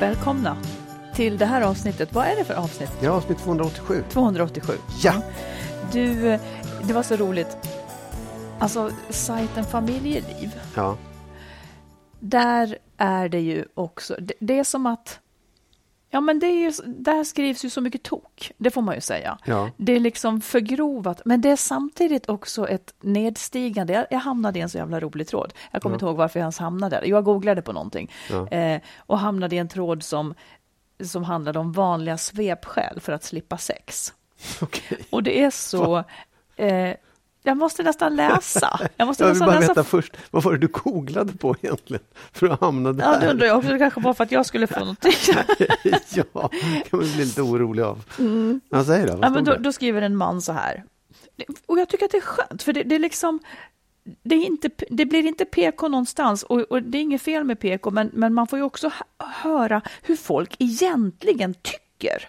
Välkomna till det här avsnittet. Vad är det för avsnitt? Ja, avsnitt 287. 287. Ja. Du, eh, det var så roligt. Alltså, sajten Familjeliv. Ja. Där är det ju också, det, det är som att Ja, men det är ju, där skrivs ju så mycket tok, det får man ju säga. Ja. Det är liksom förgrovat, men det är samtidigt också ett nedstigande. Jag, jag hamnade i en så jävla rolig tråd. Jag kommer Ja. inte ihåg varför jag ens hamnade där. Jag googlade på någonting Ja. eh, och hamnade i en tråd som, som handlade om vanliga svepskäl för att slippa sex. Okej. Och det är så... Eh, jag måste nästan läsa. Jag måste Jag vill bara läsa veta först, vad var det du googlade på egentligen? För att hamna där? Ja, det undrar jag också. Det kanske var för att jag skulle få någonting. ja, kan man bli lite orolig av. Ja, säg då, Ja, men då, det? då skriver en man så här. Och jag tycker att det är skönt, för det, det är liksom... Det, inte, det blir inte PK någonstans och, och det är inget fel med PK, men, men man får ju också hö- höra hur folk egentligen tycker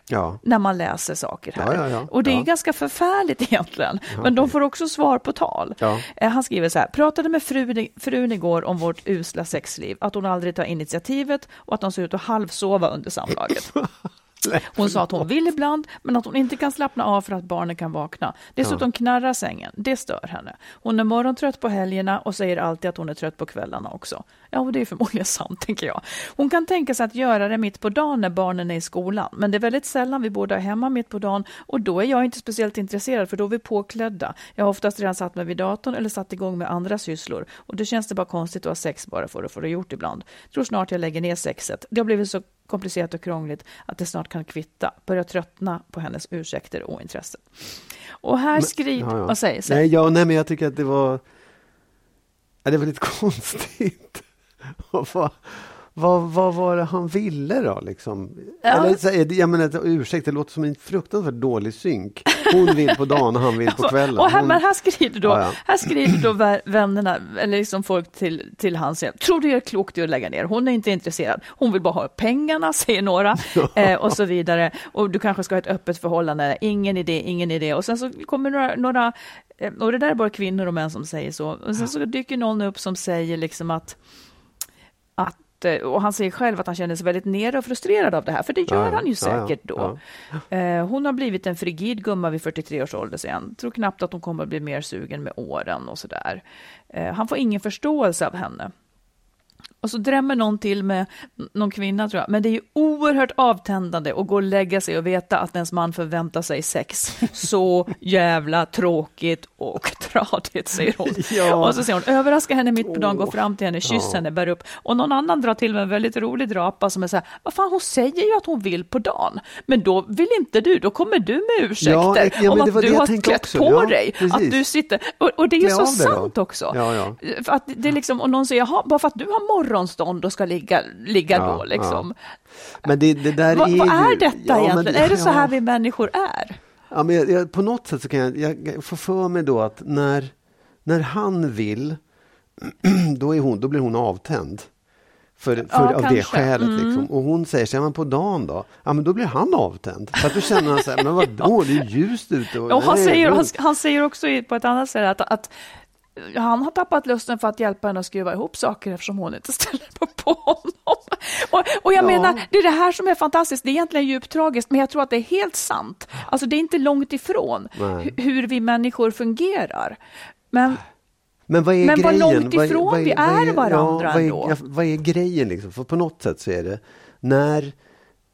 Ja. när man läser saker här. Ja, ja. Och det är ganska förfärligt egentligen, men de får också svar på tal. Eh, Han skriver så här, pratade med frun, frun igår om vårt usla sexliv, att hon aldrig tar initiativet och att de ser ut att halvsova under samlaget. Hon sa att hon vill ibland, men att hon inte kan slappna av för att barnen kan vakna. Dessutom knarrar sängen, det stör henne. Hon är morgontrött på helgerna och säger alltid att hon är trött på kvällarna också. Ja, och det är förmodligen sant, tänker jag. Hon kan tänka sig att göra det mitt på dagen när barnen är i skolan, men det är väldigt sällan vi båda är hemma mitt på dagen och då är jag inte speciellt intresserad, för då är vi påklädda. Jag har oftast redan satt mig vid datorn eller satt igång med andra sysslor och då känns det bara konstigt att ha sex bara för att få det gjort ibland. Tror snart jag lägger ner sexet. Det har blivit så komplicerat och krångligt att det snart kan kvitta. Börjar tröttna på hennes ursäkter och ointresse. Och här skriver... Ja, ja. Vad säger säg. Nej, ja, nej, men jag tycker att det var... Ja, det var lite konstigt. Och vad, vad var det han ville då? Liksom? Ja. Eller, jag menar, ursäkta, det låter som en fruktansvärt dålig synk. Hon vill på dagen och han vill på kvällen. Och här, men här skriver då, Ja, ja. Här skriver då vä- vännerna, eller liksom folk till, till hans hjälp. Tror du det är klokt att lägga ner? Hon är inte intresserad. Hon vill bara ha pengarna, säger några, eh, och så vidare. Och du kanske ska ha ett öppet förhållande. Ingen idé, ingen idé. Och sen så kommer några, några eh, och det där är bara kvinnor och män som säger så. Och sen så dyker någon upp som säger liksom att, att eh, och han säger själv att han känner sig väldigt nere och frustrerad av det här, för det gör Ja, ja. han ju Ja, ja. säkert då. Eh, hon har blivit en frigid gumma vid 43 års ålder sen. Tror knappt att hon kommer att bli mer sugen med åren och sådär. Eh, han får ingen förståelse av henne. Och så drämmer någon till med någon kvinna tror jag. Men det är ju oerhört avtändande att gå och lägga sig och veta att ens man förväntar sig sex. Så jävla tråkigt och tradigt, säger hon. Ja. Och så säger hon, överraska henne mitt på dagen, gå fram till henne, kyss Ja. henne, bär upp. Och någon annan drar till med en väldigt rolig drapa som är så här, vad fan hon säger ju att hon vill på dagen. Men då vill inte du, då kommer du med ursäkter Ja, om det att det du har klätt också. på dig. Att du sitter, och, och det är Klä så sant också. Ja. För att det är liksom, och någon säger, bara för att du har morgonstånd och ska ligga, ligga Ja, då liksom. Men det, det där Vad, är vad är detta Ja, men egentligen? är det så här ja. vi människor är? Ja, men jag, jag, på något sätt så kan jag, jag, får för mig då att när, när han vill, då, är hon, då blir hon avtänd. För, för Ja, av det skälet. Mm. Liksom. Och hon säger, ser man på dagen då? Ja, men då blir han avtänd. För att då känner han så här, men vadå, det är ljust ute. Och, Och han, nej, säger, han, han säger också på ett annat sätt att, att han har tappat lusten för att hjälpa henne att skruva ihop saker eftersom hon inte ställer upp på honom. Och, och jag Ja. menar, det är det här som är fantastiskt. Det är egentligen djupt tragiskt, men jag tror att det är helt sant. Alltså det är inte långt ifrån Nej. hu- hur vi människor fungerar. Men Men vad är Men vad grejen? långt ifrån vi är varandra vad, ändå. är, ja, vad är grejen liksom? För på något sätt så är det när,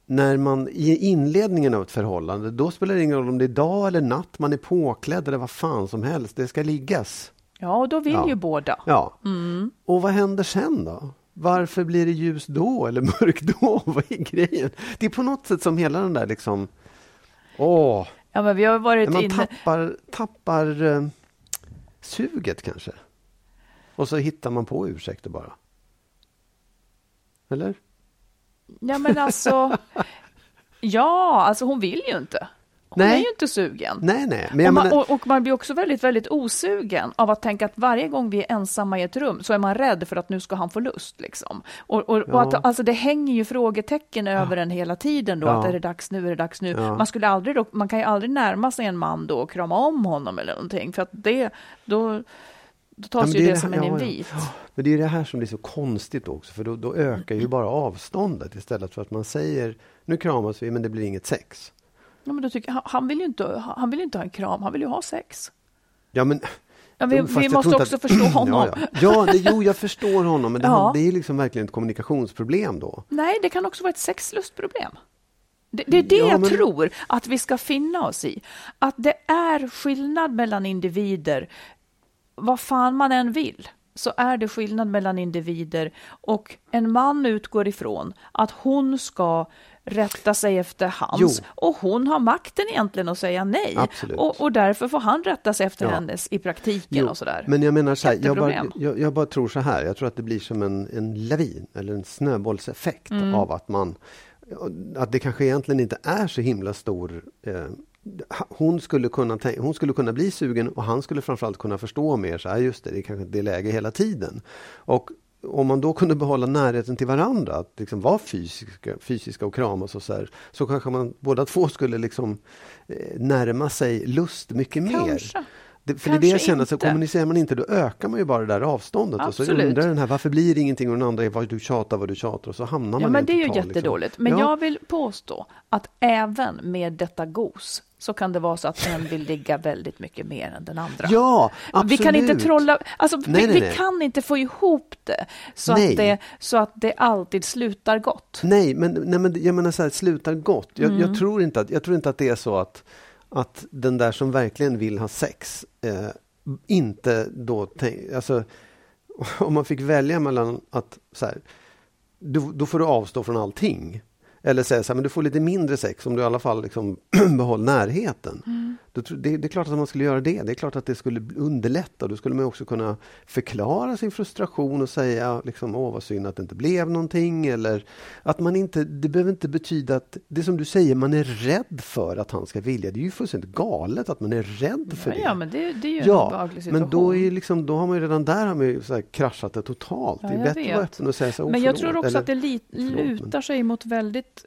när man i inledningen av ett förhållande, då spelar det ingen roll om det är dag eller natt, man är påklädd eller vad fan som helst. Det ska liggas. Ja, och då vill Ja. ju båda. Ja. Mm. Och vad händer sen då? Varför blir det ljus då eller mörkt då? Vad är grejen? Det är på något sätt som hela den där liksom... Åh, Ja, men vi har varit man inne... tappar, tappar eh, suget kanske. Och så hittar man på ursäkter bara. Eller? Ja, men alltså... Ja, alltså hon vill ju inte. Hon Nej. är ju inte sugen. Nej, nej. Men och, man, och, och man blir också väldigt, väldigt osugen av att tänka att varje gång vi är ensamma i ett rum så är man rädd för att nu ska han få lust. Liksom. Och, och, och Ja. att, alltså det hänger ju frågetecken över en hela tiden då, Ja. att är det dags nu, är det dags nu. Ja. Man, skulle aldrig då, man kan ju aldrig närma sig en man då och krama om honom eller någonting, för att det, då, då tas men ju det det, som här- en ja, ja. invit. men det är det här som blir så konstigt också, för då, då ökar ju bara avståndet istället för att man säger nu kramas vi, men det blir inget sex. Ja, men då tycker, han, han, vill ju inte, han vill inte ha en kram, han vill ju ha sex. Ja, men, Ja, vi vi jag måste också inte förstå honom. Ja, ja. ja det, jo, jag förstår honom, men det, Ja. det är liksom verkligen ett kommunikationsproblem då. Nej, det kan också vara ett sexlustproblem. Det, det är det Ja, jag men- tror att vi ska finna oss i. Att det är skillnad mellan individer. Vad fan man än vill så är det skillnad mellan individer och en man utgår ifrån att hon ska rätta sig efter hans Jo. och hon har makten egentligen att säga nej. Och, och därför får han rätta sig efter Ja. hennes i praktiken Jo, och sådär. Men jag menar så här, jag bara, jag, jag bara tror så här, jag tror att det blir som en, en lavin eller en snöbollseffekt Mm. av att man att det kanske egentligen inte är så himla stor eh, hon skulle, kunna tänka, hon skulle kunna bli sugen och han skulle framförallt kunna förstå mer så här, just det, det är kanske inte det läge hela tiden. Och om man då kunde behålla närheten till varandra, att liksom vara fysiska, fysiska och kramas och så här, så kanske man båda två skulle liksom eh, närma sig lust mycket mer. Kanske. Det, för det är det jag Kanske känner, så kommunicerar man inte då ökar man ju bara det där avståndet. Och så Absolut. undrar den här, varför blir det ingenting? Och den andra är, vad du tjatar, vad du tjatar. Och så hamnar man Ja, i men en det är ju total, jättedåligt. Liksom. Men ja, jag vill påstå att även med detta gos så kan det vara så att en vill ligga väldigt mycket mer än den andra. Ja, absolut. Vi kan inte trolla, alltså Nej, vi, nej, vi nej. kan inte få ihop det så, att det så att det alltid slutar gott. Nej, men, nej, men jag menar så här, slutar gott. Jag, Mm. jag, tror inte att, jag tror inte att det är så att, att den där som verkligen vill ha sex eh, inte då tänk, alltså om man fick välja mellan att så här, du, då får du avstå från allting. Eller säga så här, men du får lite mindre sex om du i alla fall liksom behåller närheten. Mm. Det, det är klart att man skulle göra det. Det är klart att det skulle underlätta. Då skulle man också kunna förklara sin frustration och säga liksom, åh vad synd att det inte blev någonting. Eller att man inte, det behöver inte betyda att, det som du säger, man är rädd för att han ska vilja. Det är ju fullständigt galet att man är rädd för Ja, det. ja, men det, det är ju en Ja, obehaglig situation. men då, är liksom, då har man ju redan där har man ju så kraschat det totalt. Ja, det är bättre att vara vet. öppen och säga så här, "Åh, Men jag förlåt", tror också eller- att det li- lutar sig mot väldigt...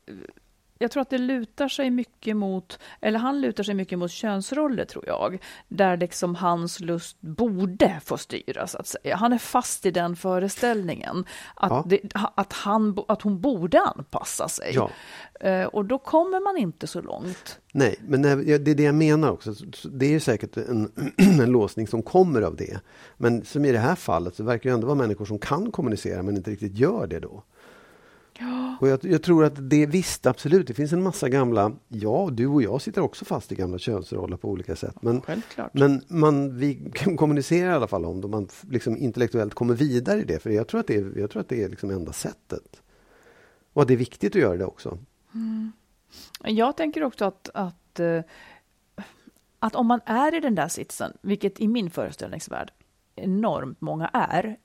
Jag tror att det lutar sig mycket mot, eller han lutar sig mycket mot könsroller tror jag, där liksom hans lust borde få styra så att säga. Han är fast i den föreställningen att, Ja. det, att, han, att hon borde anpassa sig. Ja. Eh, Och då kommer man inte så långt. Nej, men det är det jag menar också. Så- så Det är ju säkert en, en låsning som kommer av det. Men som i det här fallet så verkar det ändå vara människor som kan kommunicera men inte riktigt gör det då. Och jag, jag tror att det visst, absolut, det finns en massa gamla, ja, du och jag sitter också fast i gamla könsroller på olika sätt. Men, Självklart. men man, vi kan kommunicera i alla fall om det, man liksom intellektuellt kommer vidare i det. För jag tror att det är, jag tror att det är liksom enda sättet. Och att det är viktigt att göra det också. Jag tänker också att, att, eh, att om man är i den där sitsen, vilket i min föreställningsvärld enormt många är,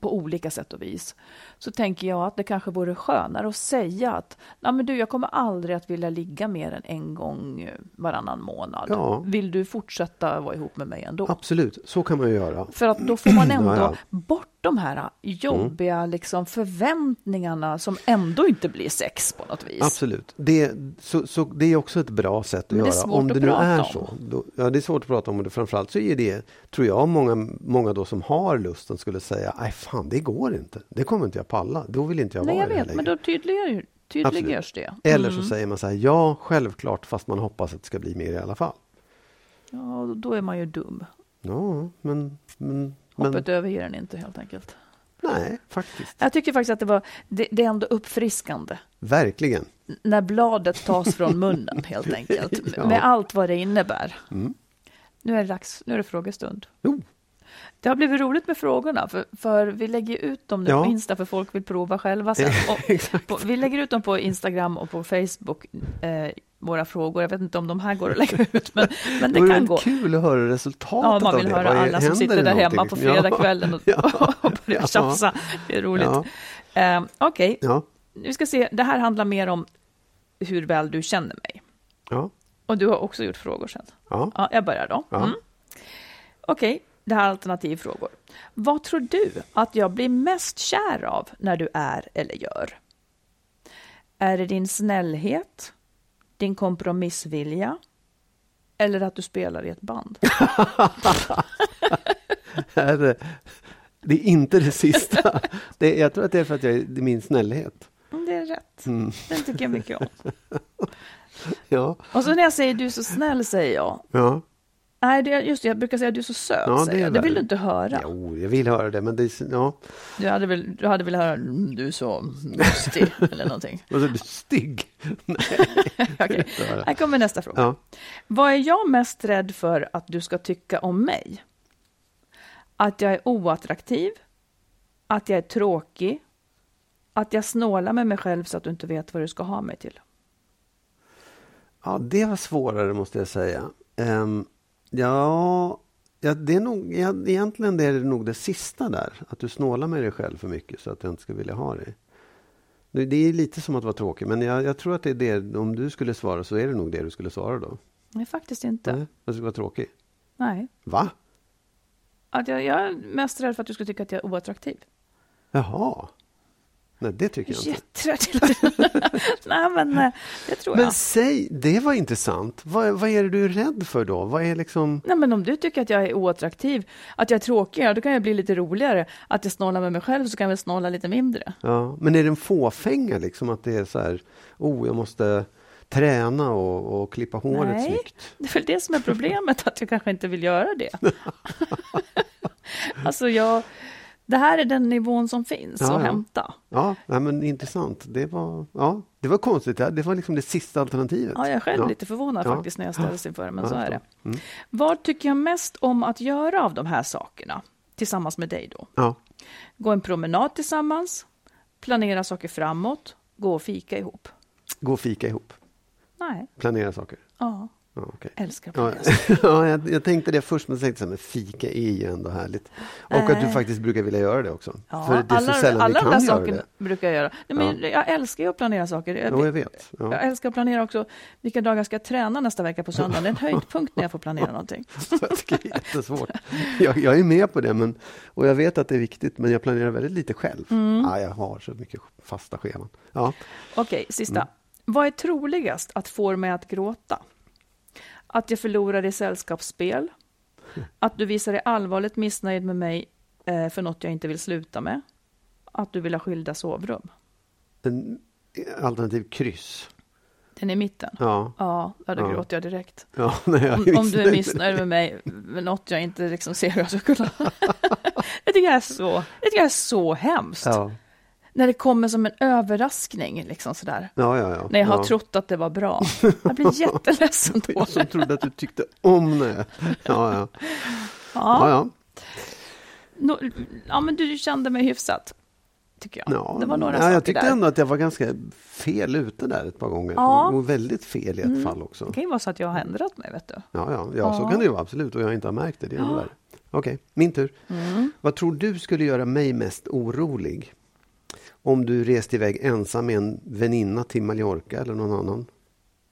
på olika sätt och vis, så tänker jag att det kanske vore skönare att säga att Nej, men du, jag kommer aldrig att vilja ligga mer än en gång eh, varannan månad. Ja. Vill du fortsätta vara ihop med mig ändå? Absolut, så kan man ju göra. För att då får man ändå Ja, ja. bort de här jobbiga liksom, förväntningarna som ändå inte blir sex på något vis. Absolut. Det, så, så det är också ett bra sätt att Men det är göra. Om att det nu prata är om. så. Då, ja, det är svårt att prata om det. Framförallt så är det, tror jag, många, många då som har lusten skulle säga, nej fan, det går inte. Det kommer inte jag palla. Då vill inte jag Nej, vara jag det här vet, men då tydliggör, tydliggörs det. Eller så säger man så här, ja, självklart, fast man hoppas att det ska bli mer i alla fall. Ja, då är man ju dum. Ja, men, men, men Hoppet överger den inte helt enkelt. nej, faktiskt. Jag tycker faktiskt att det var, det, det är ändå uppfriskande. Verkligen. När bladet tas från munnen helt enkelt. Ja. Mm. Med allt vad det innebär. Nu är det dags, nu är det frågestund. Jo. Det har blivit roligt med frågorna, för, för vi lägger ut dem nu Ja. på Insta för folk vill prova själva sen. På, vi lägger ut dem på Instagram och på Facebook, eh, våra frågor. Jag vet inte om de här går att lägga ut, men, men det vore kan gå. kul att höra resultatet Ja, man av vill det. höra är- alla som sitter det där hemma på fredagskvällen och, Ja. och börjar Ja. tjafsa. Det är roligt. Ja. Eh, Okej, Ja. vi ska se. Det här handlar mer om hur väl du känner mig. Ja. Och du har också gjort frågor sen. Ja. Ja, jag börjar då. Mm. Okej, det här är alternativfrågor. Vad tror du att jag blir mest kär av när du är eller gör? Är det din snällhet, din kompromissvilja eller att du spelar i ett band? Det, är inte det sista. Det, jag tror att det är för att jag, är min snällhet. Mm, Det är rätt. Mm. Den tycker jag mycket om. Ja. Och så när jag säger du är så snäll, säger jag. Ja. Nej, det, just det, jag brukar säga du är så söt, Ja, det är. Det vill du inte höra. Jo, jag vill höra det, men det. Ja. Du hade väl, du hade väl höra "Mm, du är så lustig eller någonting. Så är du stygg. Nej. Okej, här kommer nästa fråga. Ja. Vad är jag mest rädd för att du ska tycka om mig? Att jag är oattraktiv? Att jag är tråkig? Att jag snålar med mig själv så att du inte vet vad du ska ha mig till? ja, det var svårare måste jag säga. Ehm, ja, ja, det är nog, ja, egentligen det är det nog det sista där. Att du snålar med dig själv för mycket så att jag inte ska vilja ha dig. Det det är lite som att vara tråkig, men jag, jag tror att det är det. Om du skulle svara så är det nog det du skulle svara då. Nej, faktiskt inte. Nej, att du ska vara tråkig. Nej. Va? Att jag, jag är mest rädd för att du skulle tycka att jag är oattraktiv. Jaha. Nej, det tycker jag inte. Nej, men eh, det tror jag. Men säg, det var intressant. Vad, vad är det du är rädd för då? Vad är liksom... Nej, men om du tycker att jag är oattraktiv, att jag är tråkig, då kan jag bli lite roligare. Att jag snålar med mig själv så kan jag väl snåla lite mindre. Ja, men är det en fåfänga liksom att det är så här, oh, jag måste träna och, och klippa håret Nej. snyggt? Det är väl det som är problemet, att jag kanske inte vill göra det. alltså, jag, det här är den nivån som finns Ja, att ja. hämta. Ja, nej, men intressant. Det var, ja, det var konstigt. Det var liksom det sista alternativet. Ja, jag är själv Ja. lite förvånad faktiskt när jag ställdes inför det, men så är det. Mm. Vad tycker jag mest om att göra av de här sakerna? Tillsammans med dig då? Ja. Gå en promenad tillsammans, planera saker framåt, gå och fika ihop. Gå och fika ihop. Nej, Planera saker. ja, Ja, okej. älskar att Ja, ja, jag, jag tänkte det först, men så tänkte jag, men fika är ju ändå härligt. Och att du faktiskt brukar vilja göra det också. Ja, För det är alla, så sällan alla vi de kan där göra sakerna brukar jag göra. Nej, men Jag älskar ju att planera saker. Jag, jag vet. Ja. jag älskar att planera också vilka dagar jag ska träna nästa vecka på söndag. Det är en höjdpunkt när jag får planera någonting. Jag tycker det är jättesvårt. Jag, jag är med på det men, och jag vet att det är viktigt men jag planerar väldigt lite själv. Mm. Ja, jag har så mycket fasta scheman. Ja. Okej, sista. Mm. Vad är troligast att få mig att gråta? Att jag förlorar i sällskapsspel? Att du visar dig allvarligt missnöjd med mig eh, för något jag inte vill sluta med? Att du vill ha skilda sovrum? En, alternativ kryss. Den är i mitten? Ja. Ja, ja då Ja. gråter jag direkt. ja nej, jag Om, om du är missnöjd. med mig med något jag inte liksom ser hur jag ska kunna... det tycker jag är så, det tycker jag är så hemskt. Ja. När det kommer som en överraskning, liksom sådär. Ja, ja, ja. När jag har trott att det var bra. Jag blir jätteledsen då. Jag som trodde att du tyckte om det. Ja, ja. ja, Ja, ja. no, ja, men du kände mig hyfsat, tycker jag. ja. det var några ja, Jag tyckte där. ändå att jag var ganska fel ute där ett par gånger. Ja. Och väldigt fel i ett fall också. Det kan ju vara så att jag har ändrat mig, vet du. Ja, ja, ja, så kan det ju vara absolut och jag inte har märkt det. Det är Ja. Okej, min tur. Vad tror du skulle göra mig mest orolig? Om du reste iväg ensam med en väninna till Mallorca eller någon annan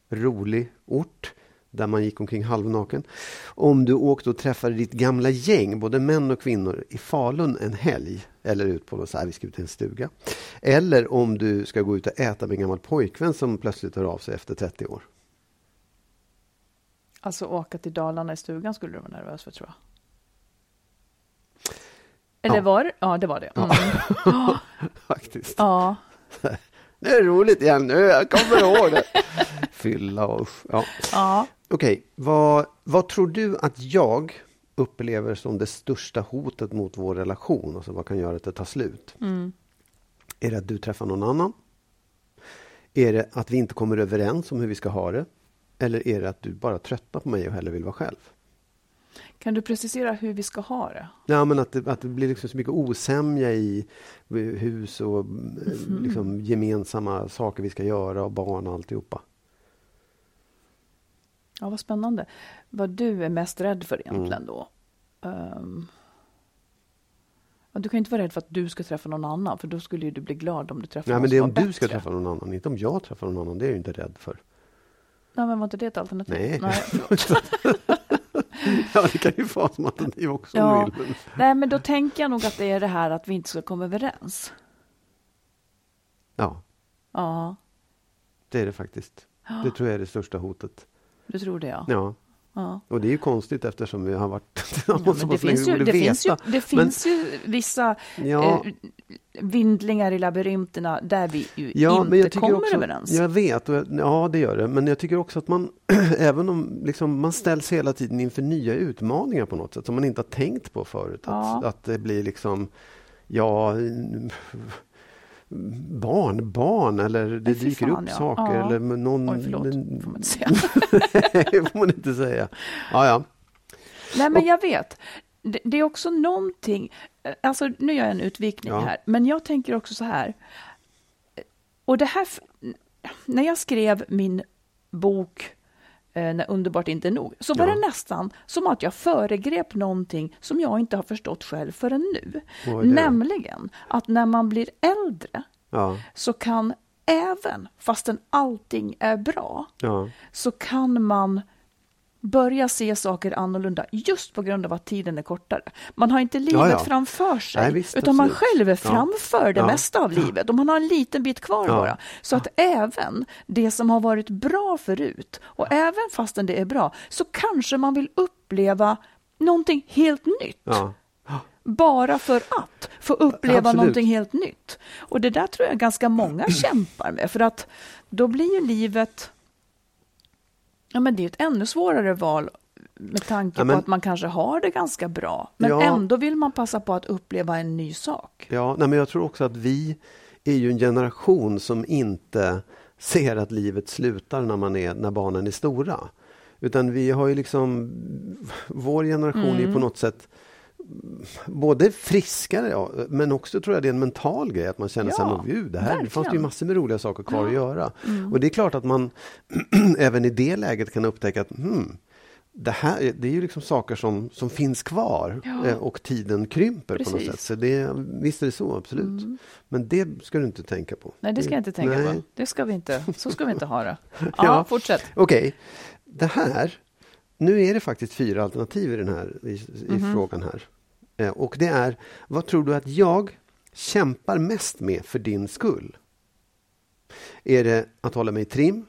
rolig ort där man gick omkring halvnaken. Om du åkte och träffade ditt gamla gäng, både män och kvinnor, i Falun en helg. Eller ut på så här, vi ska ut till en stuga. Eller om du ska gå ut och äta med en gammal pojkvän som plötsligt hör av sig efter 30 år. Alltså åka till Dalarna i stugan skulle du vara nervös för tror jag. Eller Ja. var det? Ja, det var det. Mm. Ja. Faktiskt. ja. Det är roligt igen nu, jag kommer ihåg det. Fylla och usch. Ja. ja. Okej, vad, vad tror du att jag upplever som det största hotet mot vår relation? Alltså vad kan göra att det tar slut? Mm. Är det att du träffar någon annan? Är det att vi inte kommer överens om hur vi ska ha det? Eller är det att du bara tröttnar på mig och hellre vill vara själv? Kan du precisera hur vi ska ha det? Ja, men att det, att det blir liksom så mycket osämja i hus och mm. liksom gemensamma saker vi ska göra och barn och alltihopa. Ja, vad spännande. Vad du är mest rädd för Mm. egentligen då? Ehm, ja, du kan inte vara rädd för att du ska träffa någon annan, för då skulle du bli glad om du träffar Nej, någon men det är om du ska bättre. träffa någon annan, inte om jag träffar någon annan. Det är jag ju inte rädd för. Nej, men var inte det ett alternativ? Nej. Nej. ja, det kan ju vara som alternativ också om Ja. du vill. Men... Nej, men då tänker jag nog att det är det här att vi inte ska komma överens. Ja, Ja, det är det faktiskt. Det tror jag är det största hotet. du tror det ja. Ja, ja. och det är ju konstigt eftersom vi har varit Ja, men det finns ju, det finns ju, det finns ju vissa Ja. eh, vindlingar i labyrinterna där vi ju Ja, inte men jag kommer också, överens. Jag vet, jag, ja det gör det. Men jag tycker också att man, även om liksom, man ställs hela tiden inför nya utmaningar på något sätt som man inte har tänkt på förut. Att, att det blir liksom, ja, mm, barn, barn eller det Nej, dyker fan, upp ja. saker. Ja. Eller någon, Oj, förlåt, men- får man inte säga. det får man inte säga. Ja, ja. Nej, men jag vet. Det, det är också någonting, alltså nu gör jag en utvikning Ja. här, men jag tänker också så här. Och det här, när jag skrev min bok När underbart inte är nog, så var Ja. det nästan som att jag föregrep någonting som jag inte har förstått själv förrän nu. Nämligen att när man blir äldre ja, så kan även, fastän allting är bra, ja. så kan man börja se saker annorlunda just på grund av att tiden är kortare. Man har inte livet Ja, ja. framför sig, Nej, visst, utan man absolut. själv är Ja. framför det Ja. mesta av livet och man har en liten bit kvar bara. Så att även det som har varit bra förut, och även fastän det är bra, så kanske man vill uppleva någonting helt nytt. Bara för att få uppleva Absolut. någonting helt nytt. Och det där tror jag ganska många kämpar med, för att då blir ju livet... Ja, men det är ett ännu svårare val med tanke Ja, men- på att man kanske har det ganska bra, men Ja. ändå vill man passa på att uppleva en ny sak. Ja, nej, men jag tror också att vi är ju en generation som inte ser att livet slutar när, man är, när barnen är stora. Utan vi har ju liksom, vår generation är Mm. ju på något sätt både friskare, ja, men också tror jag det är en mental grej att man känner Ja, sig, gud, det här det fanns ju massor med roliga saker kvar att göra. Mm. Och det är klart att man även i det läget kan upptäcka att hmm, det här är- det är ju liksom saker som, som finns kvar Ja. eh, och tiden krymper på något Precis. sätt. Så det, visst är det så, absolut. Men det ska du inte tänka på. Nej, det ska jag inte tänka Nej. på. Det ska vi inte. Så ska vi inte ha det. Ja, Ja. fortsätt. Okej, det här. Nu är det faktiskt fyra alternativ i den här i, i Mhm. frågan här. Eh, och det är, vad tror du att jag kämpar mest med för din skull? Är det att hålla mig i trim?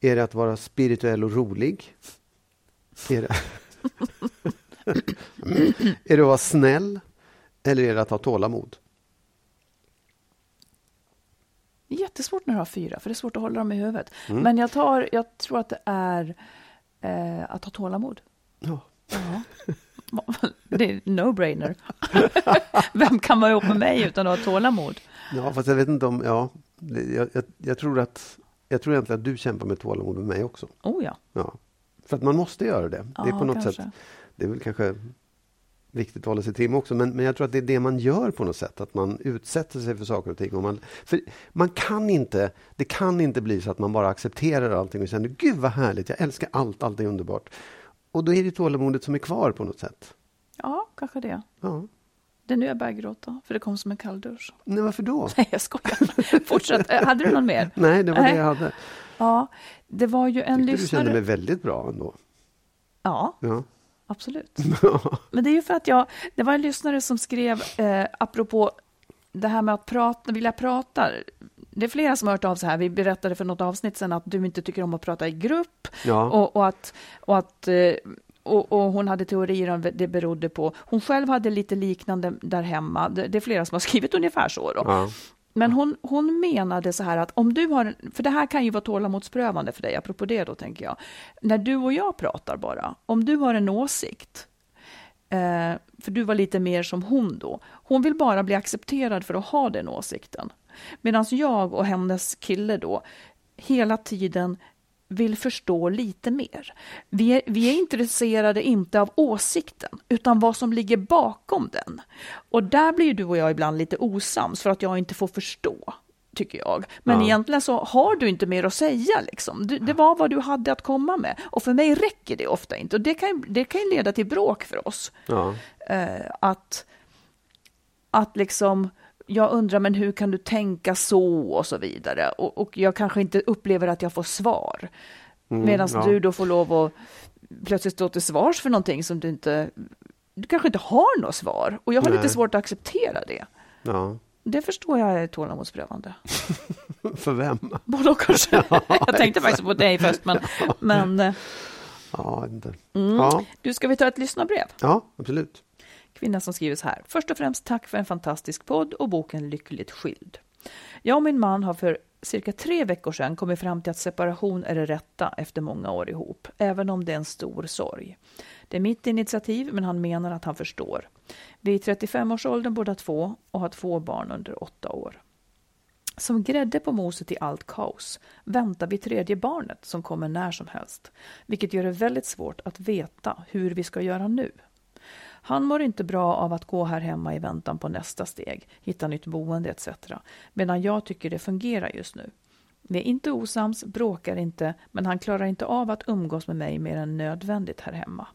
Är det att vara spirituell och rolig? Är det, är det att vara snäll? Eller är det att ha tålamod? Jättesvårt när du har fyra, för det är svårt att hålla dem i huvudet. Mm. Men jag, tar, jag tror att det är eh, att ha tålamod. Ja. Ja. Det är no-brainer. Vem kan vara ihop med mig utan att ha tålamod? Ja, fast jag vet inte om... Ja, jag, jag, jag, tror att, jag tror egentligen att du kämpar med tålamod med mig också. Oh ja. Ja. För att man måste göra det. det är Ja, på något kanske. sätt, det är väl kanske viktigt att hålla sig trim också, men, men jag tror att det är det man gör på något sätt, att man utsätter sig för saker och ting. Och man, för man kan inte, det kan inte bli så att man bara accepterar allting och känner gud vad härligt, jag älskar allt, allt är underbart. Och då är det tålamodet som är kvar på något sätt. Ja, kanske det. Ja. Det är nu jag börjar gråta, för det kom som en kalldusch. Nej, varför då? Nej, jag skojar. Fortsätt. Eh, Hade du någon mer? Nej, det var Nej. det jag hade. Ja, det var ju en Tyckte du lyssnare... kände mig väldigt bra ändå. Ja, Ja. Absolut. Men det är ju för att jag, det var en lyssnare som skrev, eh, apropå det här med att prata, vilja prata. Det är flera som har hört av sig här. Vi berättade för något avsnitt sedan att du inte tycker om att prata i grupp Ja. och, och att, och att eh, och, och hon hade teorier om det berodde på. Hon själv hade lite liknande där hemma. Det, det är flera som har skrivit ungefär så. Då. Ja. Men hon, hon menade så här att om du har, för det här kan ju vara tålamodsprövande för dig, apropå det då tänker jag. När du och jag pratar bara, om du har en åsikt, eh, för du var lite mer som hon då, hon vill bara bli accepterad för att ha den åsikten. Medan jag och hennes kille då hela tiden vill förstå lite mer. Vi är, vi är intresserade inte av åsikten, utan vad som ligger bakom den. Och där blir du och jag ibland lite osams för att jag inte får förstå, tycker jag. Men Ja. egentligen så har du inte mer att säga. Liksom. Du, det var vad du hade att komma med. Och för mig räcker det ofta inte. Och det kan, det kan ju leda till bråk för oss. Ja. Eh, att, att liksom, jag undrar, men hur kan du tänka så och så vidare. Och, och jag kanske inte upplever att jag får svar. Medan ja. du då får lov att plötsligt stå till svars för någonting som du inte, du kanske inte har något svar. Och jag har lite Nej. svårt att acceptera det. ja. Det förstår jag är tålamodsprövande. För vem? Både och kanske. jag tänkte faktiskt på dig först, men, men Ja, inte. Mm. Ja. du, ska vi ta ett lyssnarbrev? ja, absolut. Kvinna som skriver så här. Först och främst tack för en fantastisk podd och boken Lyckligt skild. Jag och min man har för cirka tre veckor sedan kommit fram till att separation är det rätta efter många år ihop, även om det är en stor sorg. Det är mitt initiativ, men han menar att han förstår. Vi är i 35-årsåldern båda två och har två barn under åtta år. Som grädde på moset i allt kaos väntar vi tredje barnet som kommer när som helst, vilket gör det väldigt svårt att veta hur vi ska göra nu. Han mår inte bra av att gå här hemma i väntan på nästa steg, hitta nytt boende etc. Medan jag tycker det fungerar just nu. Vi är inte osams, bråkar inte, men han klarar inte av att umgås med mig mer än nödvändigt här hemma.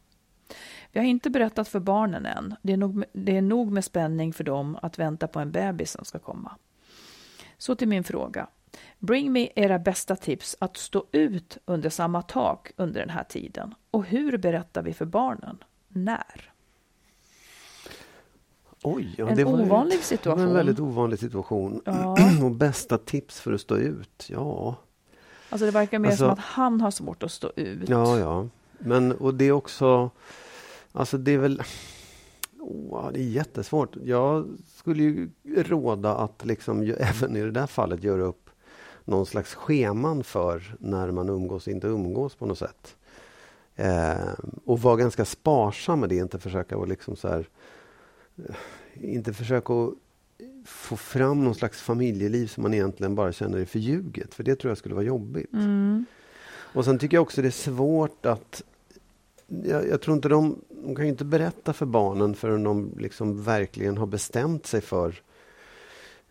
Vi har inte berättat för barnen än. Det är, nog, det är nog med spänning för dem att vänta på en bebis som ska komma. Så till min fråga. Bring me era bästa tips att stå ut under samma tak under den här tiden. Och hur berättar vi för barnen? När? Oj, ja, En det var ovanlig var situation. en väldigt ovanlig situation. Ja. Och bästa tips för att stå ut? Ja, Alltså det verkar mer Alltså- som att han har svårt att stå ut. ja, ja. Men och det är också... Alltså det är väl... Oh, det är jättesvårt. Jag skulle ju råda att liksom, även i det där fallet göra upp någon slags scheman för när man umgås inte umgås på något sätt. Eh, och vara ganska sparsam med det, inte försöka att liksom så här, inte försöka att få fram någon slags familjeliv som man egentligen bara känner är förljuget. För det tror jag skulle vara jobbigt. Mm. Och sen tycker jag också det är svårt att... Jag, jag tror inte de, de kan ju inte berätta för barnen förrän de liksom verkligen har bestämt sig för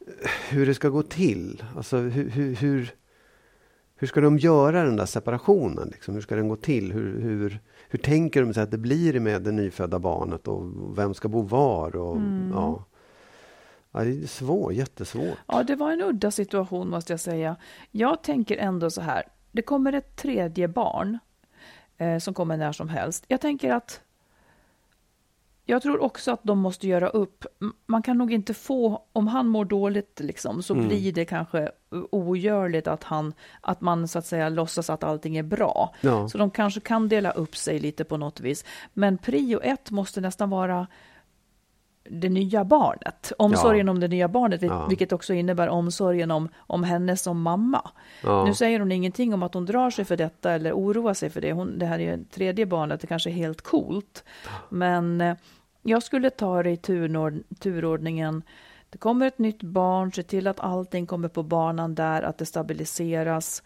eh, hur det ska gå till. Alltså hur, hur, hur, hur ska de göra den där separationen? Liksom? Hur ska den gå till? Hur, hur, hur tänker de sig att det blir med det nyfödda barnet och vem ska bo var? Och, ja. Ja, det är svårt, jättesvårt. Ja, det var en udda situation måste jag säga. Jag tänker ändå så här. Det kommer ett tredje barn eh, som kommer när som helst. Jag tänker att jag tror också att de måste göra upp. Man kan nog inte få, om han mår dåligt liksom, så Mm. blir det kanske ogörligt att, han, att man så att säga låtsas att allting är bra. Ja. Så de kanske kan dela upp sig lite på något vis. Men prio ett måste nästan vara det nya barnet. Omsorgen om det nya barnet, Ja. vilket också innebär omsorgen om, om henne som mamma. Ja. Nu säger hon ingenting om att hon drar sig för detta eller oroar sig för det. Hon, det här är ju tredje barnet, det kanske är helt coolt. Men eh, jag skulle ta det i turord, turordningen. Det kommer ett nytt barn, se till att allting kommer på banan där, att det stabiliseras.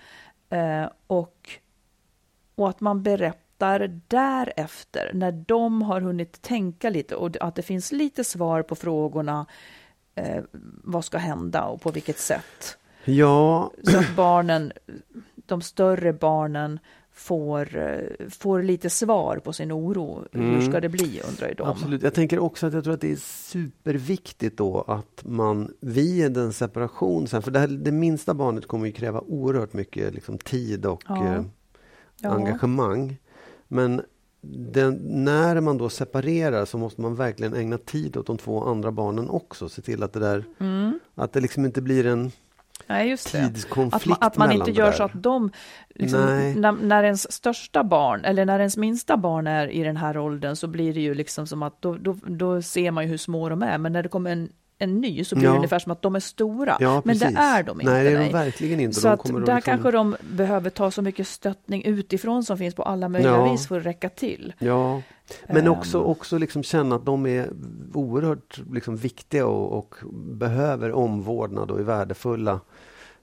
Eh, och, och att man berättar därefter, när de har hunnit tänka lite och att det finns lite svar på frågorna. Eh, vad ska hända och på vilket sätt? Ja, Så att barnen, de större barnen får, eh, får lite svar på sin oro. Mm. Hur ska det bli, undrar ju de. Absolut. Jag tänker också att jag tror att det är superviktigt då att man vid en separation sen, för det, här, det minsta barnet kommer ju kräva oerhört mycket liksom, tid och ja. Eh, ja. engagemang. Men den, när man då separerar så måste man verkligen ägna tid åt de två andra barnen också. Se till att det där, mm. att det liksom inte blir en Nej, tidskonflikt Att man, att man inte gör så att de, liksom, när, när ens största barn, eller när ens minsta barn är i den här åldern, så blir det ju liksom som att då, då, då ser man ju hur små de är, men när det kommer en en ny så blir ja. det ungefär som att de är stora. Ja, men det är de inte. Nej, det är de verkligen inte. Så att där liksom... kanske de behöver ta så mycket stöttning utifrån som finns på alla möjliga ja. vis för att räcka till. Ja, men också, um... också liksom känna att de är oerhört liksom viktiga och, och behöver omvårdnad och är värdefulla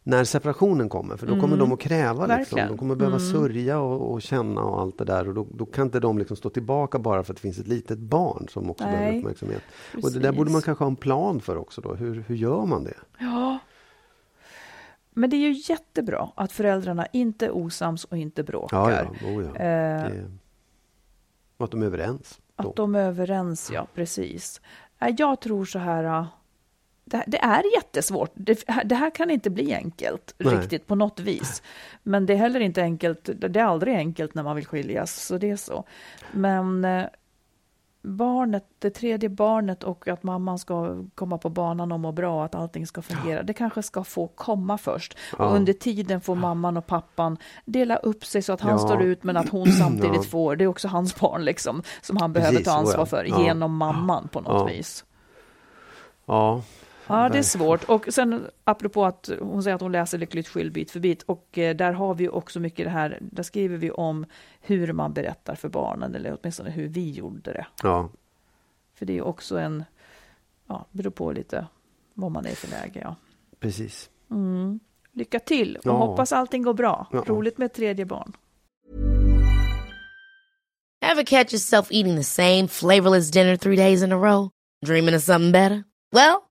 när separationen kommer, för då kommer mm. de att kräva. Liksom. De kommer behöva mm. sörja och, och, känna och allt det där. Och då, då, kan inte de liksom stå tillbaka bara för att det finns ett litet barn som också Nej. behöver uppmärksamhet. Precis. Och det där borde man kanske ha en plan för också. Då. Hur, hur gör man det? Ja. Men det är ju jättebra att föräldrarna inte är osams och inte bråkar. Ja, ja. Oh, ja. Eh, det, och att de är överens. Då. Att de är överens, ja precis. Jag tror så här det, det, är jättesvårt. Det, det, här kan inte bli enkelt Nej. riktigt på något vis. Men det är heller inte enkelt. Det är aldrig enkelt när man vill skiljas, så det är så. Men eh, barnet, det tredje barnet och att mamman ska komma på banan och må bra, att allting ska fungera. Ja. Det kanske ska få komma först. Ja. Och under tiden får mamman och pappan dela upp sig så att han ja. står ut men att hon samtidigt får, det är också hans barn liksom, som han behöver Precis, ta ansvar för genom mamman på något vis. Ja, Ja, det är svårt. Och sen apropå att hon säger att hon läser Lyckligt skild bit för bit och eh, där har vi också mycket det här, där skriver vi om hur man berättar för barnen eller åtminstone hur vi gjorde det. Ja. För det är också en, ja, beror på lite vad man är för läge. Ja. Precis. Mm. Lycka till och ja. hoppas allting går bra. Ja. Roligt med ett tredje barn. Have catch yourself eating the same flavorless dinner three days in a row? Dreaming of something better? Well,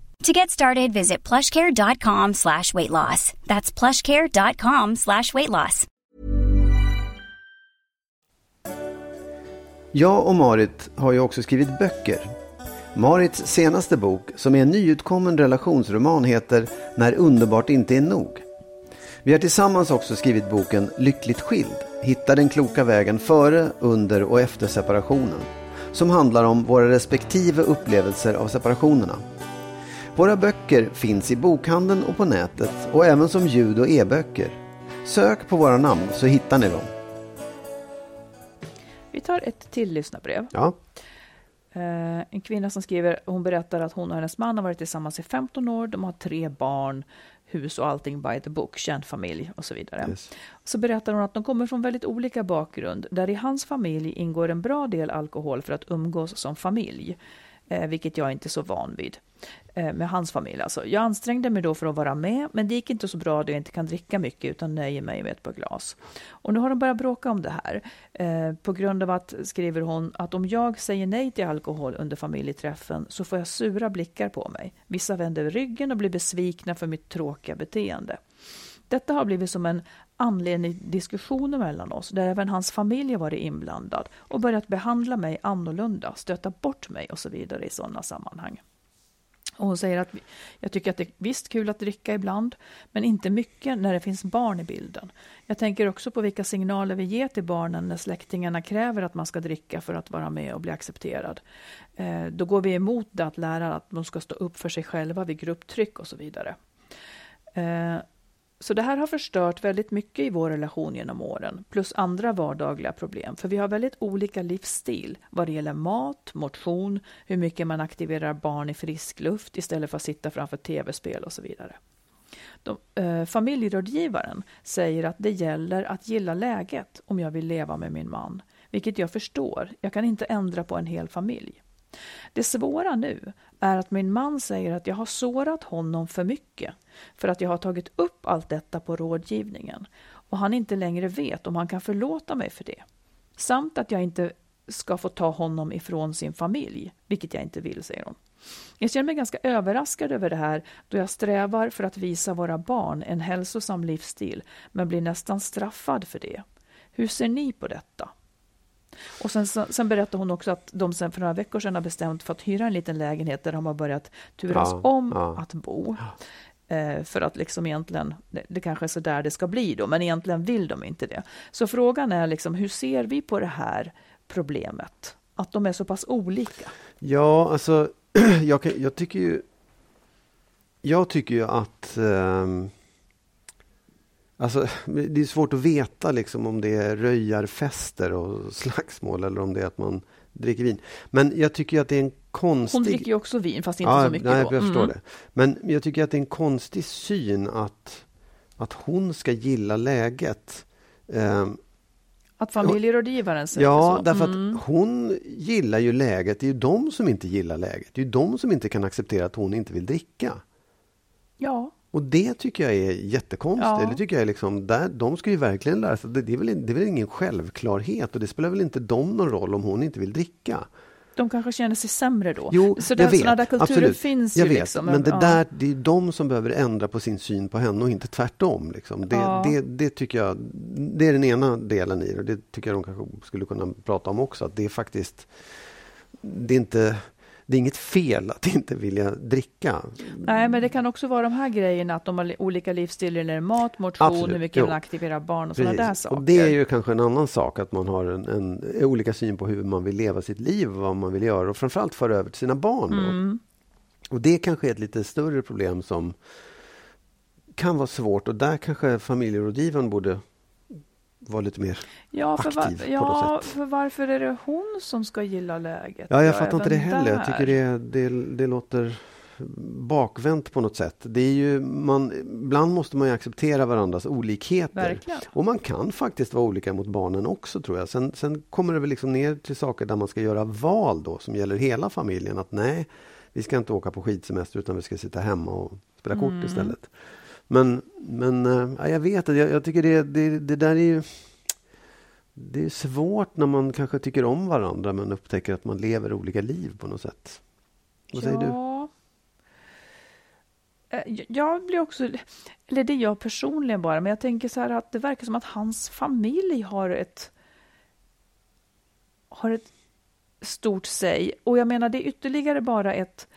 To get started, visit plushcare.com slash weight loss. That's plushcare.com slash weight loss. Jag och Marit har ju också skrivit böcker. Marits senaste bok, som är en nyutkommen relationsroman, heter När underbart inte är nog. Vi har tillsammans också skrivit boken Lyckligt skild. Hitta den kloka vägen före, under och efter separationen. Som handlar om våra respektive upplevelser av separationerna. Våra böcker finns i bokhandeln och på nätet och även som ljud och e-böcker. Sök på våra namn så hittar ni dem. Vi tar ett till lyssnarbrev. Ja. Eh, en kvinna som skriver, hon berättar att hon och hennes man har varit tillsammans i 15 år, de har tre barn, hus och allting by the book, känd familj och så vidare. Yes. Så berättar hon att de kommer från väldigt olika bakgrund, där i hans familj ingår en bra del alkohol för att umgås som familj, eh, vilket jag inte är så van vid. Eh, med hans familj. Alltså. Jag ansträngde mig då för att vara med, men det gick inte så bra då jag inte kan dricka mycket utan nöjer mig med ett par glas. Och nu har de börjat bråka om det här eh, på grund av att, skriver hon, att om jag säger nej till alkohol under familjeträffen så får jag sura blickar på mig. Vissa vänder ryggen och blir besvikna för mitt tråkiga beteende. Detta har blivit som en anledning till diskussioner mellan oss, där även hans familj har varit inblandad och börjat behandla mig annorlunda, stöta bort mig och så vidare i sådana sammanhang. Och hon säger att jag tycker att det är visst kul att dricka ibland, men inte mycket när det finns barn i bilden. Jag tänker också på vilka signaler vi ger till barnen när släktingarna kräver att man ska dricka för att vara med och bli accepterad. Eh, då går vi emot det att lära att de ska stå upp för sig själva vid grupptryck och så vidare. Eh, så det här har förstört väldigt mycket i vår relation genom åren, plus andra vardagliga problem, för vi har väldigt olika livsstil vad det gäller mat, motion, hur mycket man aktiverar barn i frisk luft istället för att sitta framför tv-spel och så vidare. De, eh, familjerådgivaren säger att det gäller att gilla läget om jag vill leva med min man, vilket jag förstår. Jag kan inte ändra på en hel familj. Det svåra nu är att min man säger att jag har sårat honom för mycket för att jag har tagit upp allt detta på rådgivningen och han inte längre vet om han kan förlåta mig för det. Samt att jag inte ska få ta honom ifrån sin familj, vilket jag inte vill, säger hon. Jag känner mig ganska överraskad över det här då jag strävar för att visa våra barn en hälsosam livsstil men blir nästan straffad för det. Hur ser ni på detta? Och sen, sen berättade hon också att de sen för några veckor sedan har bestämt för att hyra en liten lägenhet där de har börjat turas ja, om ja. att bo. Eh, för att liksom egentligen, det, det kanske är så där det ska bli då, men egentligen vill de inte det. Så frågan är liksom, hur ser vi på det här problemet? Att de är så pass olika? Ja, alltså jag, jag tycker ju jag tycker ju att um Alltså, det är svårt att veta liksom, om det är röjarfester och slagsmål eller om det är att man dricker vin. Men jag tycker att det är en konstig... Hon dricker ju också vin, fast inte ja, så mycket. Nej, då. jag förstår mm. det. Men jag tycker att det är en konstig syn att, att hon ska gilla läget. Um, att familjerådgivaren säger ja, så? Ja, därför mm. att hon gillar ju läget. Det är ju de som inte gillar läget. Det är ju de som inte kan acceptera att hon inte vill dricka. Och det tycker jag är jättekonstigt. Ja. Det tycker jag är liksom, där, de ska ju verkligen lära sig. Det, det, är väl, det är väl ingen självklarhet och det spelar väl inte dem någon roll om hon inte vill dricka. De kanske känner sig sämre då? Jo, så jag vet. Sådana där kulturer Absolut. finns jag ju. Vet. Liksom. Men det, ja. där, det är de som behöver ändra på sin syn på henne och inte tvärtom. Liksom. Det, ja. det, det, tycker jag, det är den ena delen i det. Det tycker jag de kanske skulle kunna prata om också. Att det är faktiskt, det är inte det är inget fel att inte vilja dricka. Nej, men det kan också vara de här grejerna, att de har olika livsstilar eller mat, motion, Absolut. hur mycket man aktiverar barn och sådana där saker. Och det är ju kanske en annan sak, att man har en, en, olika syn på hur man vill leva sitt liv, vad man vill göra och framförallt föra över till sina barn. Mm. Och det kanske är ett lite större problem som kan vara svårt och där kanske familjerådgivaren borde vara lite mer ja, för aktiv var, ja, på något sätt. för varför är det hon som ska gilla läget? Ja, jag fattar inte det heller. Där. Jag tycker det, det, det låter bakvänt på något sätt. Det är ju, man, ibland måste man ju acceptera varandras olikheter. Verkligen. Och man kan faktiskt vara olika mot barnen också tror jag. Sen, sen kommer det väl liksom ner till saker där man ska göra val då som gäller hela familjen. Att nej, vi ska inte åka på skidsemester utan vi ska sitta hemma och spela kort mm. istället. Men, men eh, ja, jag vet att jag, jag, tycker det, det, det där är ju det är svårt när man kanske tycker om varandra men upptäcker att man lever olika liv på något sätt. Vad säger du? Eh, jag blir också, eller det är jag personligen bara, men jag tänker så här att det verkar som att hans familj har ett har ett stort säg. Och jag menar, det är ytterligare bara ett